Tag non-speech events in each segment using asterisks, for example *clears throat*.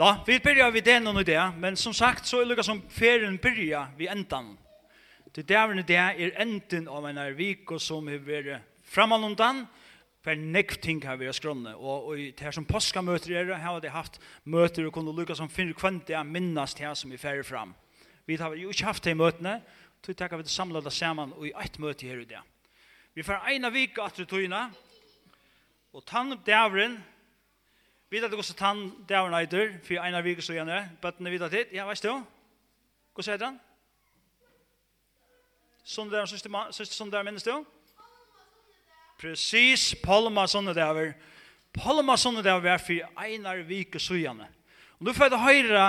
Da, vi börjar vid det noen idé, men som sagt så er det som ferien börjar vid ändan. Det där och det är enden av en her vik og som är varit framanundan för nekv ting har vært har Og, Och, och det her som påskamøter er, det, har det haft möter och kunde lyckas som finner kvänt det minnas det som vi färre fram. Vi har ju ikke haft det i mötene, så tackar vi det samlade samman och i ett möte her i det. Vi får ena vik at vi tog och tann dävren Vet du hvordan tann dæver nøyder, for en av viker så gjerne, bøttene vidt tid, ja, veist du? Hva sier han? Sånn dævren, synes du sånn dævren minnes du? Precis, Palma sånne dæver. Palma sånne dæver er for en av viker så gjerne. Og nå får jeg høre,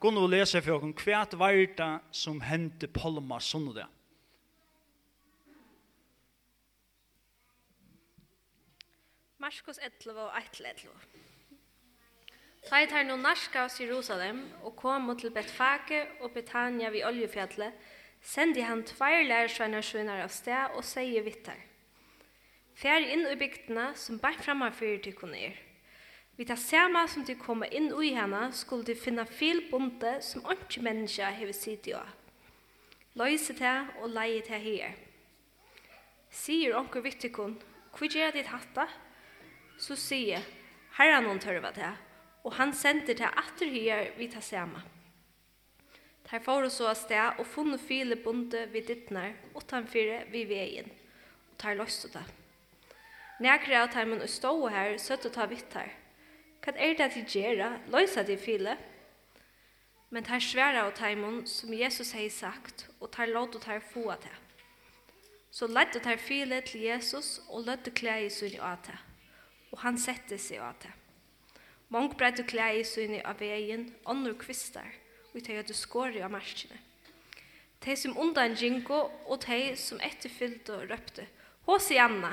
gå nå og lese for dere, hva var det som hendte Palma sånne dæver? Marskos 11 og 1 11. Tei tar nu narska oss Jerusalem og kom til Betfake og Betania vid Oljefjallet, sendi han tveir lærersvenner svinar av sted og sier vittar. Fær inn i bygdene som bare framme fyrir til kun er. Vi tar sama som de koma inn i henne skulle de finna fil bonde som ikke menneska har sitt i å. Løyse til og leie til her. Sier onker vittikon, hva gjør ditt hatta? Så sier, herre hon tørva til og han sendte til atter her vi tar samme. Der får oss så av sted og funnet file bonde vid dittnar, utanfyre vid veien, og tar løst det. Nægre av timen og stå her, søtt og ta vitt her. Hva er det til gjør? Løsa de file? Men tar svære av teimen som Jesus har sagt, og tar låt og tar få av det. Så ledde tar file til Jesus og løtte klæ i sunn av det, og han sette seg av det. Mong breidde klæi syne av veien, onnur kvistar, og tei hadde skåri av marskine. Tei som undan gingo, og tei som etterfyllte og røpte, Hosianna,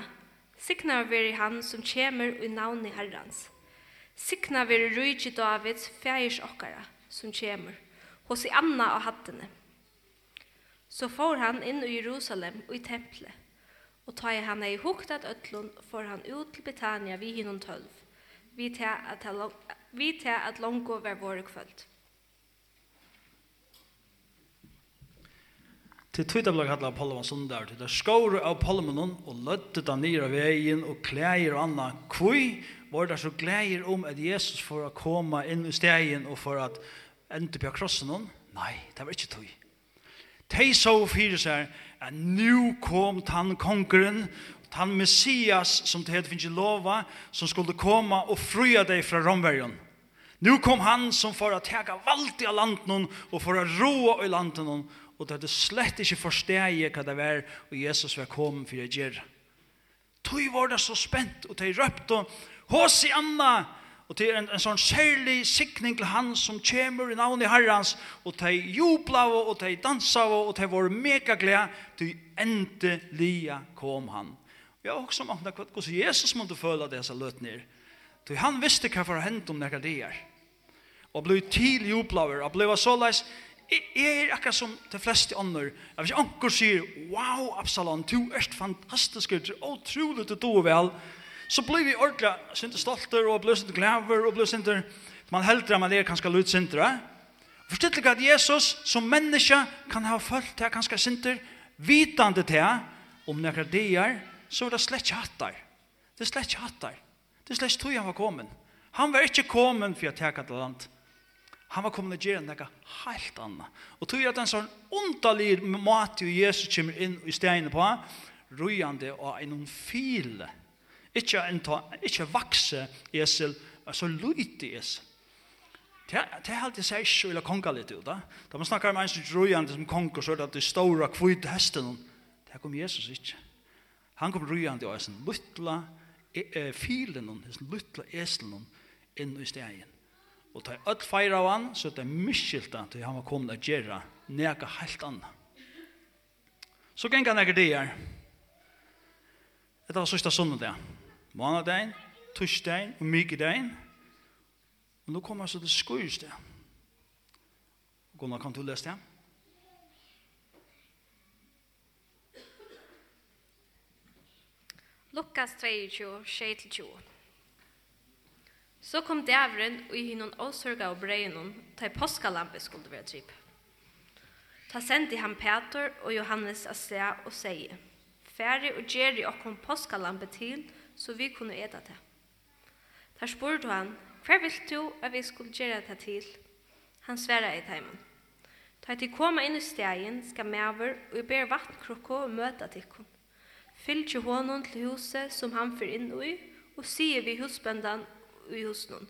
signa veri han som kjemur i navni herrans. Signa veri rujtji Davids fægis okkara, som kjemur, Hosianna og hattene. Så får han inn i Jerusalem og i tempelet, og tar han ei huktat ötlun, får han ut til Betania vi hinnom tølv vi til at Longo ver våre kvöld. Til tøyta blei kallar Palma sundar, til det skåru av palmenon og løtte da av veien, og klæger og anna. Kvui var det så glæger om at Jesus for å koma inn i stegen, og for at enda på krossen hon? Nei, det var ikke tøy. De så fyrir seg at nu kom tann kongeren han Messias som det heter finnes lova, som skulle komma og frya deg fra Romverjon. Nu kom han som for å teka vald i landen og for å roa i landen og det hadde slett ikke forsteg hva det var og Jesus var kom for å gjøre. Tøy var det så spent og de røpte Hosianna og det er en, en sånn særlig sikning til han som kommer i navnet herrans og de jubla og de dansa og de var mega glede til endelig kom han Vi har også mange hvordan Jesus måtte føle det som løt ned. Så han visste hva for hendt om noen dager. Og ble til jublaver, og ble så jeg er akkurat som de fleste andre. Jeg vet ikke, sier, wow, Absalom, du er fantastisk, du er utrolig til du vel. Så ble vi ordentlig, synte stolter, og ble synte glæver, og ble synte, man helder man er kanskje lut synte, right? Forstått at Jesus som menneske kan ha følt til kanskje synter, vitande til om nekra dier, så var det slett ikke hatt der. Det er slett ikke hatt der. Det er slett tog han var kommet. Han var ikke kommet for å ta et land. Han var kommet til å gjøre noe helt annet. Og tog at en sånn ondelig mat jo Jesus kommer inn i steinen på, røyende og en file. Ikke, en ta, ikke vakse esel, men så lydig esel. Det er alltid seg ikke vil ha konga litt ut. Da, da man snakker om en som røyende som konger, så er det at de store kvite hesten. Det kom Jesus ikke. Han kom rujande og sin luttla e, filen, sin luttla eslen inn i stegen. Og ta öll feira av han, så det er miskylta til han var kommet å gjøre nega helt anna. Så gikk han det dier. Dette var sørsta sundag. Månadein, torsdagen og mykedagen. Og nå kommer han så til det. Gunnar, kan du lese det? Lukas 22, 22. Så kom dævren og i hinnon åsørga og breinon, ta i påskalampe skulle være tryp. Ta sendi han Peter og Johannes a se og seie, Færi og gjeri okkom påskalampe til, så vi kunne eta det. Der spurte han, hver vil du at vi skulle gjøre det til? Han sværa i teimen. Ta til koma inn i stegin, skal mever og i ber vattnkrukko og møta tikkum. Fylgje honom til huset som han fyr inn i, og sier vi husbøndan i husnum.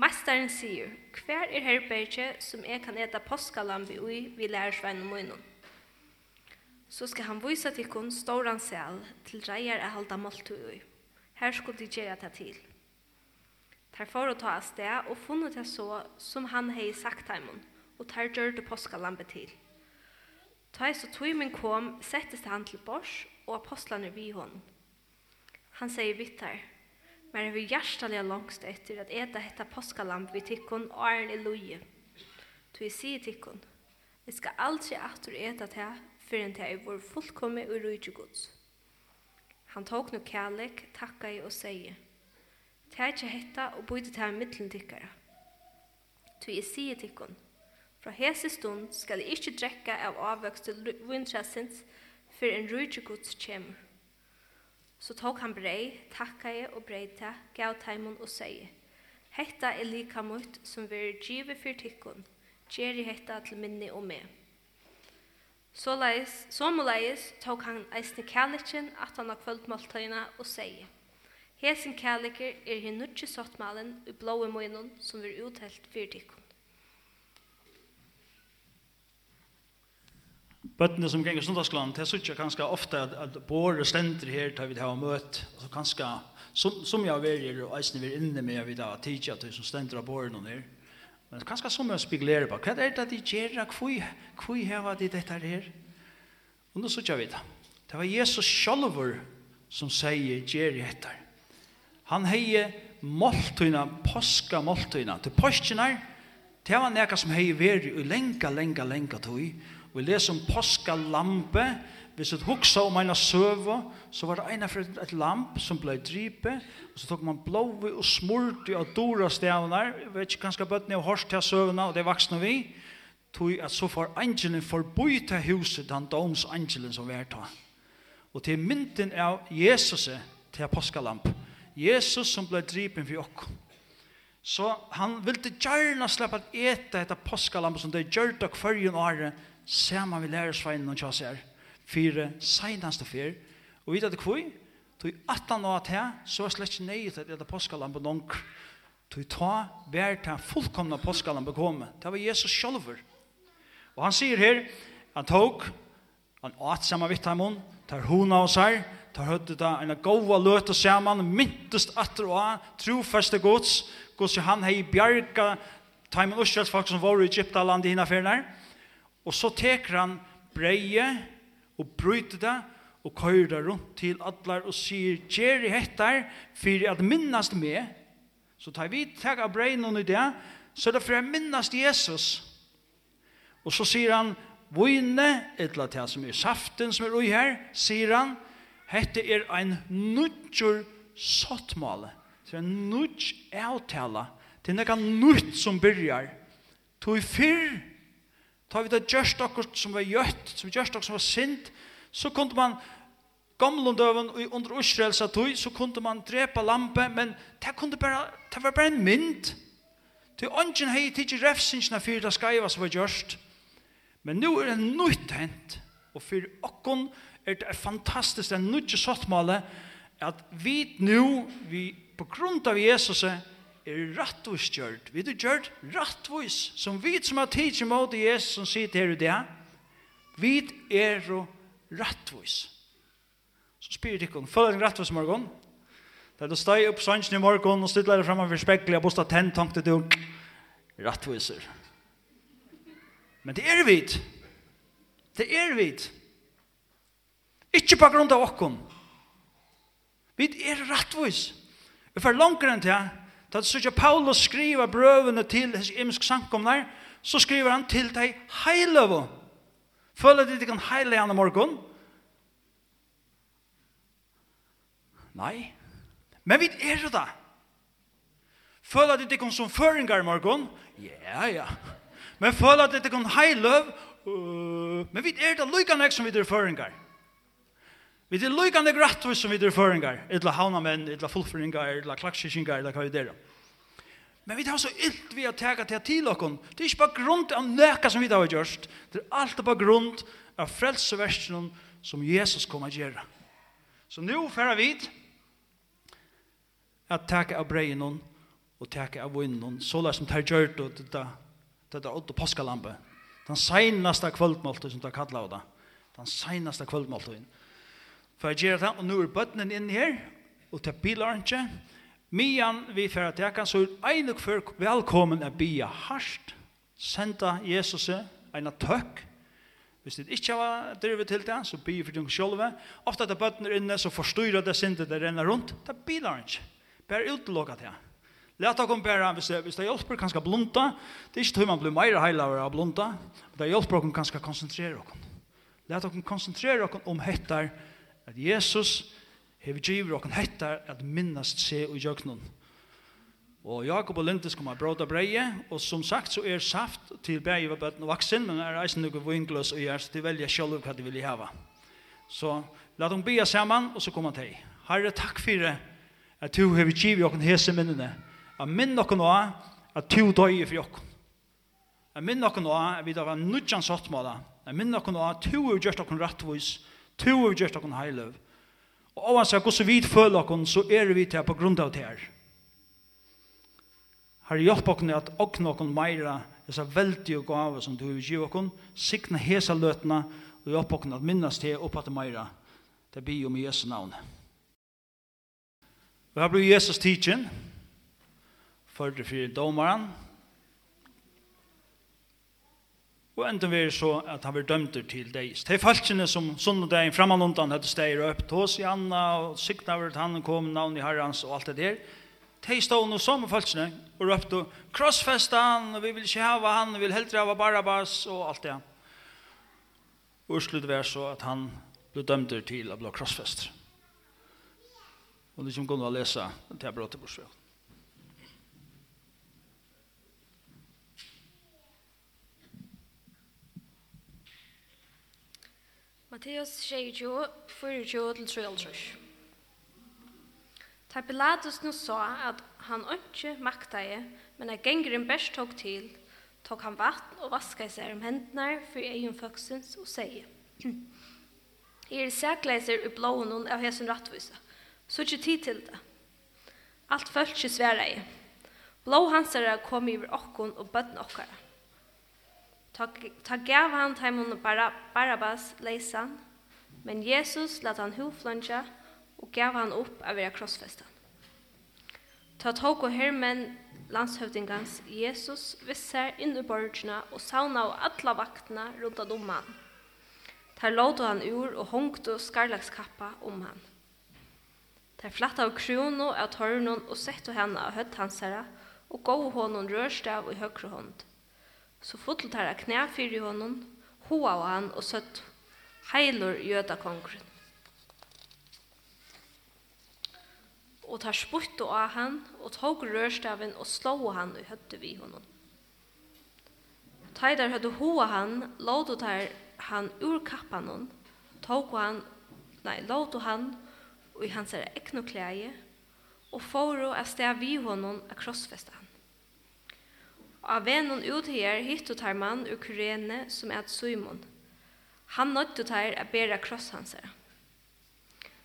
Mastaren sier, hver er herberge som jeg kan eta påskalambi i vi lærersveinen munnen? Så skal han vise til kun ståran sel til reier er halda måltu i. Her skulle de gjøre det til. Tar for å ta av sted og funnet det så som han hei sagt heimen, og tar gjør det påskalambi til. Ta så tog min kom, settes han til bors og apostlene vi hon. Han sier vitt her, men er vi hjertelig langst etter at eta hetta påskalamp vi tikkun og er en eloje. Du är sig tikkun, vi skal aldri atur du til for en til vår fullkomme og rydde gods. Han tog nu kärlek, tackade och säger, Ta ikke hetta og bøyde til mittlen tykkara. Tu jeg sier tikkun, fra hese stund skal jeg ikke drekka av avvøkste vintrasins for en rujtje gods kjemur. Så tok han brei, takkaje og breita, gav taimon og sier, Hetta er lika mot som vi er givet for tikkun, gjeri hetta til minni og me. må leis, tok han eisne kærlikken at han har kvöldmåltøyna og sier, Hesen kærlikker er hin nutje sottmalen i blåe møynun som vi er uthelt for tikkun. Bøttene som ganger sundagsskolen, det synes jeg kanskje ofte at, at båre stender her til vi har møtt, så kanskje, som, som jeg velger, og eisen vi er inne med, vi da tidlig at det som stender av båre noen her, men kanskje som jeg spiglerer på, hva er det de gjør, hvor hever de dette her? Og nå sånn jeg vi det. Det var Jesus sjálfur som sier, gjør jeg etter. Han heier måltøyna, påska måltøyna, til påskjene, det var nekka som heier veri, og lenga, lenga, lenga tøy, Vi leser om påskalampe. Hvis du huksa om en søve, så var det ene for et lamp som ble dripe, og så tok man blåve og smurt i av dora stjavene. Jeg vet ikke, kanskje bøttene og hørst til søvene, og det vaksne vi. Tog at så får angelen forbøy til huset, den domsangelen som vi er ta. Og til mynden av Jesus til påskalamp. Jesus som ble drypen for oss. Så han ville gjerne slippe at ete etter påskalamp som det gjør det hver en saman vi lærer sveinen og tjass her, fire seinaste fyr, og vi vet kvui, tog atan og at her, så er slett ikke nøyet at det er påskalampen nonk, tog ta vær til fullkomna påskalampen komme, det var Jesus sjolver. Og han sier her, han tog, han åt saman vitt heimon, tar hona hos her, tar høyde da en gåa løte saman, myntest atter og an, trofeste gods, gods han hei bjarga, taimen Ushels folk som var i Egyptaland i hina ferner, Og så teker han breie og bryter det og køyrer det rundt til atler og sier «Gjer i hettar for at minnast med». Så tar vi tag av breien og det, så er det for at minnast Jesus. Og så sier han «Vøyne, et eller annet som er saften som er ui her», sier han «Hette er ein nudjur sottmale». Så en nudj avtale. Det er noe nytt som byrjar. Tog fyrr tar vi det gjørst okkur som var gjøtt, som gjørst okkur som var sint, så kunde man gamla døven under Israels atøy, så kunde man drepa lampe, men det, kunde bara, det var bare en mynd. Til ånden hei tidsi refsinsina fyrir det skaiva som var gjørst. Men nu er det nytt hent, og fyrir okkon er det fantastisk, det er nytt sottmale, at vi nu, vi på grunn av Jesus, er er rattvis gjørt. Vi er gjørt rattvis. Som vi som har tid til måte Jesus som sitter her i det, vi er rattvis. Så spyr jeg ikke, følger en rattvis morgen. Da du steg opp sannsyn i morgen og stiller deg fremme for spekkel, og bostad tenn, tankte du, rattviser. Men det er vi. Det er vi. Ikke på grunn av åkken. Vi er rattvis. Vi får langere enn til Da det sier Paulus skriver brøvene til hans imsk sankomnar, så skriver han til deg heiløve. Føler du ikke kan heile han i morgen? Nei. Men vi er det da. Føler de det kan som føringar i morgen? Ja, ja. Men føler de det kan heiløv? Uh, men vi er det nek som vi er føringar. Ja. Vi er lykande grattvis som vi er føringar, etla haunamenn, etla fullføringar, etla klakskiskingar, etla hva vi der. Men vi tar så illt vi har tega til til okkon. Det er ikke bare grunn av nøkka som vi har gjort. Det er alt bare grunn av frelseversen som Jesus kom å gjøre. Så nu færa vi at tega av breien og tega av vinnen, så la som tar gjørt og det er åtte påskalampe. Den seinaste kvöldmåltet som tar kallar av det. Den seinaste kvöldmåltet for jeg gjør det, og nå er bøttene inn her, og til bilar ikke, mian vi for at jeg kan, så er en og for velkommen er bia harst. senda Jesus en tøkk, hvis det ikke var drivet til det, så bia for dem selv, ofte at bøttene er inne, så forstyrrer det sindet det renner rundt, det bilar ikke, bare utelokket det, Lata kom bara hvis det, hvis det hjälper kanske blunta. Det är inte hur man blir mer heilavare av blunda. Det hjälper oss kanske koncentrera oss. Lata kom koncentrera oss om hettar at Jesus hever giver og hettar at minnast se og jøknun. Og Jakob og Lindis kommer bråta breie, og som sagt så er saft til bæg bøtten og vaksin, men er eisen noe vingløs og gjør, så de velger selv hva de vil hava. Så la dem bia saman, og så kommer han til. Herre, takk for at du hever giver og hese minnene. Jeg minn okken nå at du døy for okken. Jeg minn okken også at vi da var nudjan sottmåla. Jeg minn okken også at du har gjort okken rattvois, to har gjort okken heiløv. Og av hans er hvordan vi føler okken, så er vi til på grunn av det her. Herre, hjelp okken at okken okken meira disse veldige gaver som du vil gi okken, sikne hesa løtene, og hjelp okken at minnes til opp at meira. Det blir jo med Jesu navn. Og her blir Jesus teaching, for det fyrir domaren, Og enda vi er så at han blir dømt til det. De falskene som sunnodegin framanundan hadde steg opp, tås i Anna og Signavet, han kom, navn i herrans og alt det der. De stod noe som falskene og røpte, krossfesta han, og vi vil ikke hava han, vi vil heldre hava Barabbas og alt det. Urslut var så at han ble dømt til å bli krossfest. Og det kommer å lese til jeg bråte på Matteus 22, 24-33. Ta Pilatus nu sa at han ikke makta maktaði, men at gengeren best tok til, tok han vatten og vaskaði seg om hendene for egen føksens og sier. Jeg *clears throat* er sækleiser i blåen av hesen rattvisa, så ikke tid til det. Alt følt ikke svære i. Blå hansere kom i okkon og bøtten okkara. Ta, gav han taimun bara, Barabbas leisan, men Jesus lat han huflunja og gav han upp av vera krossfestan. Ta tog og hermen landshövdingans Jesus vissar inn i borgerna og sauna av alla vaktna rundt om han. Ta låte han ur og hongte skarlagskappa om han. Ta flatta av krono av tørnen og sette henne av høtt hans herre og gå honom rørstav i høyre hånd. Så fotlet her av knæ fyrir honom, hoa av han og søtt, heilur jøda kongren. Og tar spurt av han, og tog rørstaven og slå han og høtte vi honom. Teidar høtte hoa han, låt og tar han ur kappan hon, tog han, nei, låt og han, og i hans er ekno klæje, og fóru av sted vi honom a krossfesta han. Av venon ut her hittu tar mann ur kurene som er Simon. Han nøttu tar a bera kross hans her.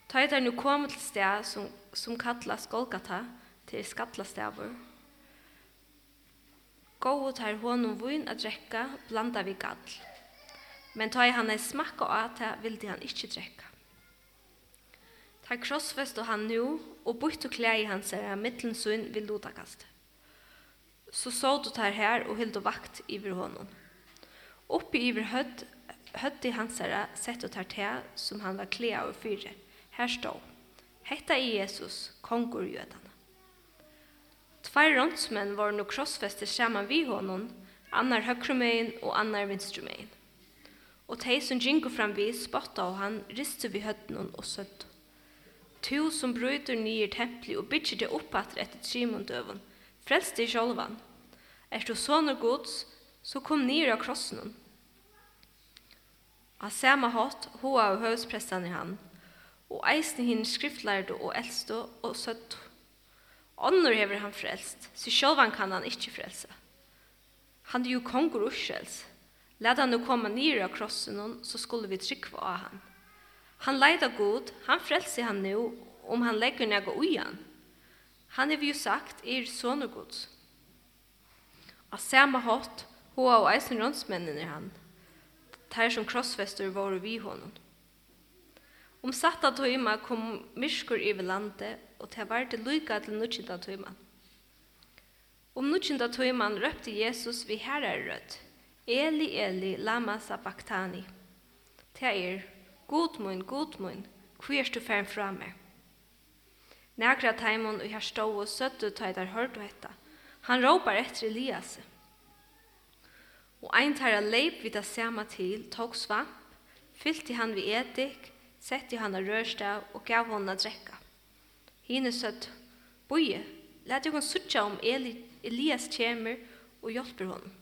Ta etter nu kom til sted som, som kallas Golgata til skallastavur. Gåu tar honom vun a drekka blanda vi gall. Men ta han ei smakka av ta vildi han ikkje drekka. Ta krossfest og han nu og byttu klei hans her mittlen vil lutakast så så du tar her og hilde vakt iver honom. Oppi iver hødd, hødd i hans herre sett og tar te som han var klea og fyre. Her stå. Hetta i Jesus, kongur jødana. Tvær rånsmenn var no krossfester saman vi honom, annar høkrumøyen og annar vinstrumein. Og tei som gingo fram vi spotta og han riste vi høtten og søtt. Tu som bryter nye templi og bytjer det opp etter etter trimundøven, Frelst deg sjolvan. Er du sånne gods, så kom nir av krossen. Av samme hatt, hoa av høvspressan i han, og eisen hinn skriftlærdu og eldstu og søttu. Ånder hever han frelst, så sjølvan kan han ikkje frelse. Han er jo kongur urskjels. Lad han nu komme nir av krossen, så skulle vi trykva av han. Han leida god, han frelser han nu, om han legger nega ui Han Han har vi sagt er sånne gods. Av samme hatt, hoa og eisen rånsmännen er han. Tär som krossfester var vi honom. Om satta tøyma kom myrskur iver landet, og det var det lykka til nutjinda tøyma. Om nutjinda tøyma røpte Jesus vi herre rødt. Eli, Eli, lama sabachthani. Det er, god mun, god mun, hver du fern fra meg. Nægra taimon og her stå og søttu tøytar hørt og hetta. Han råpar etter Elias. Og ein tæra leip vi det sema til, tok svamp, fyllti han vi etik, setti han av rørstav og gav hon a drekka. Hine søtt, boie, let jo sutja om Eli, Elias kjemer og hjelper hon.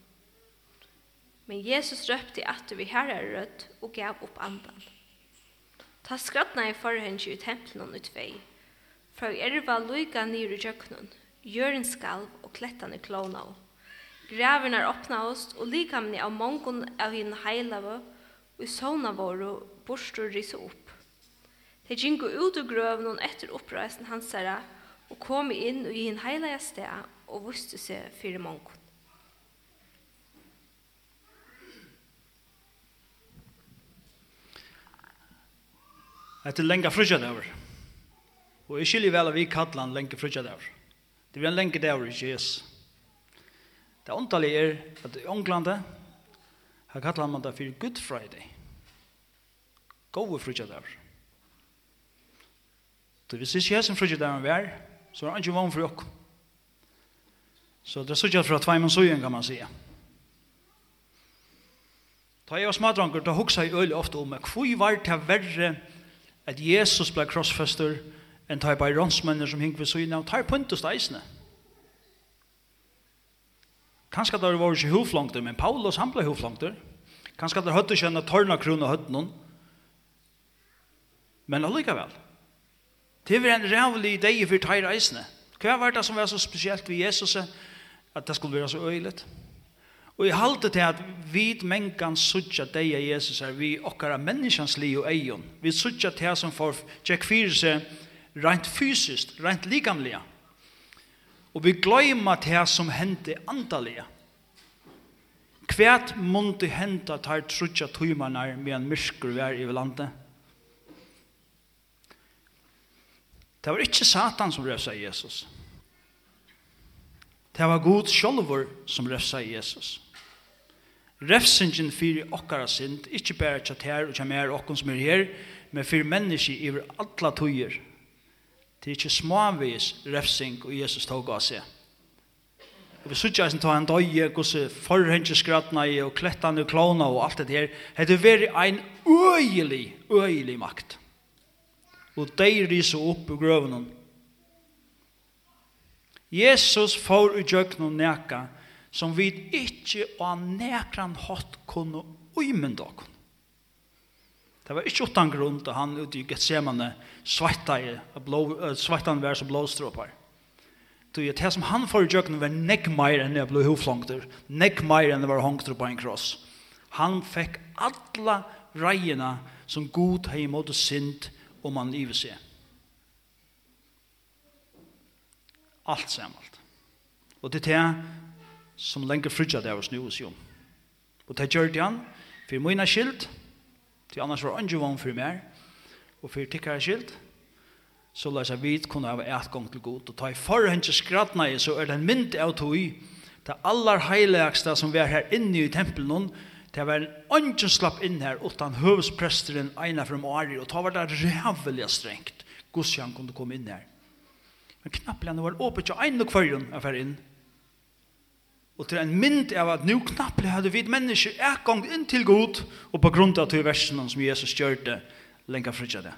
Men Jesus røpte at vi herre rødt og gav opp andan. Ta skrattna i forhengi i tempelen og utvei fra erva loika nyr i jöknun, jøren skalv og klettane klonau. Gravernar oss, og likamni av mongon av hinn heilave og i sona våru borstur risa opp. Tei gingu ut og grøvnun etter oppreisen hans herra og kom inn i hinn heilaja sted og vustu seg fyrir mongon. Etter lenga frysja det over. Og jeg skiljer vel at vi kallar han lenge frutja der. Det blir en lenge der i Jesus. Det åndalige er at i Ånglandet har kallar han det for Good Friday. Gåve frutja der. Så hvis ikke Jesus frutja der han var, så er han ikke vann for okk. Så det er sånn fra tveimen søyen kan man sige. Da jeg var smadranger, da hoksa jeg øyelig ofte om hvor var det verre at Jesus ble krossfester og enn tar bare ronsmennene som hink ved syne, og tar puntus deisene. Kanskje det var ikke hovflangter, men Paulus han ble hovflangter. Kanskje det høtte ikke en tørna krona høtten noen. Men allikevel. Det var en rævlig idé for tar reisene. Hva var det som var så spesielt ved Jesus at det skulle være så øyelig? Og jeg halte til at vi mengan suttja deg av Jesus er vi okkara menneskans liv og eion. Vi suttja til som får tjekk fyrir seg rent fysiskt, rent likamliga. Og vi glömmer det som hände andaliga. Kvært mundi henda tar trutja tøymanar medan myrskur vær i landet. Det var ikke Satan som røfsa Jesus. Det var god sjolvor som røfsa Jesus. Refsingen fyrir okkara sind, ikkje bæra tja tær og tja mer okkon som er her, men fyrir menneski iver alla tøyer. Det er ikke småvis refsing og Jesus tog av seg. Og vi sier ikke at han døye, gosse forhengi skratna i og klettene og klona og alt det her. Det er veri en øyelig, øyelig makt. Og de riser opp i grøvene. Jesus får i djøkna neka som vi ikke av nekran hatt kunne uimynda kunne. Det var ikke utan grunn til han ute i Gethsemane svettet, svettet han vær som blåstråpar. Det er det som han får i jøkken var nekk meir enn jeg ble hovflangter, nekk meir enn jeg var hongter på en kross. Han fikk alla reiene som god hei måtte sint om han livet seg. Alt sammalt. Og det er det som lenger frydja det av oss nu jo. Og det gjør det han, for mine skilt, Til annars var ikke vann for meg, og for tikkere skilt, så la seg vidt kunne ha et gang til god. Og ta i forhånd til skrattene i, så er det en mynd av tog i, det aller heiligste som vi er her inne i tempelen, det var en ånden slapp inn her, utan høvespresteren Einar fra Mari, og ta var det rævelig strengt, gudskjøren kunne komme inn her. Men knappelig han var åpent til en og kvarjon jeg var inn, Og til en mynd av at nu knapplig hadde vi mennesker er gang inn til god, og på grunn av til versen som Jesus gjør det, lenger frutja det.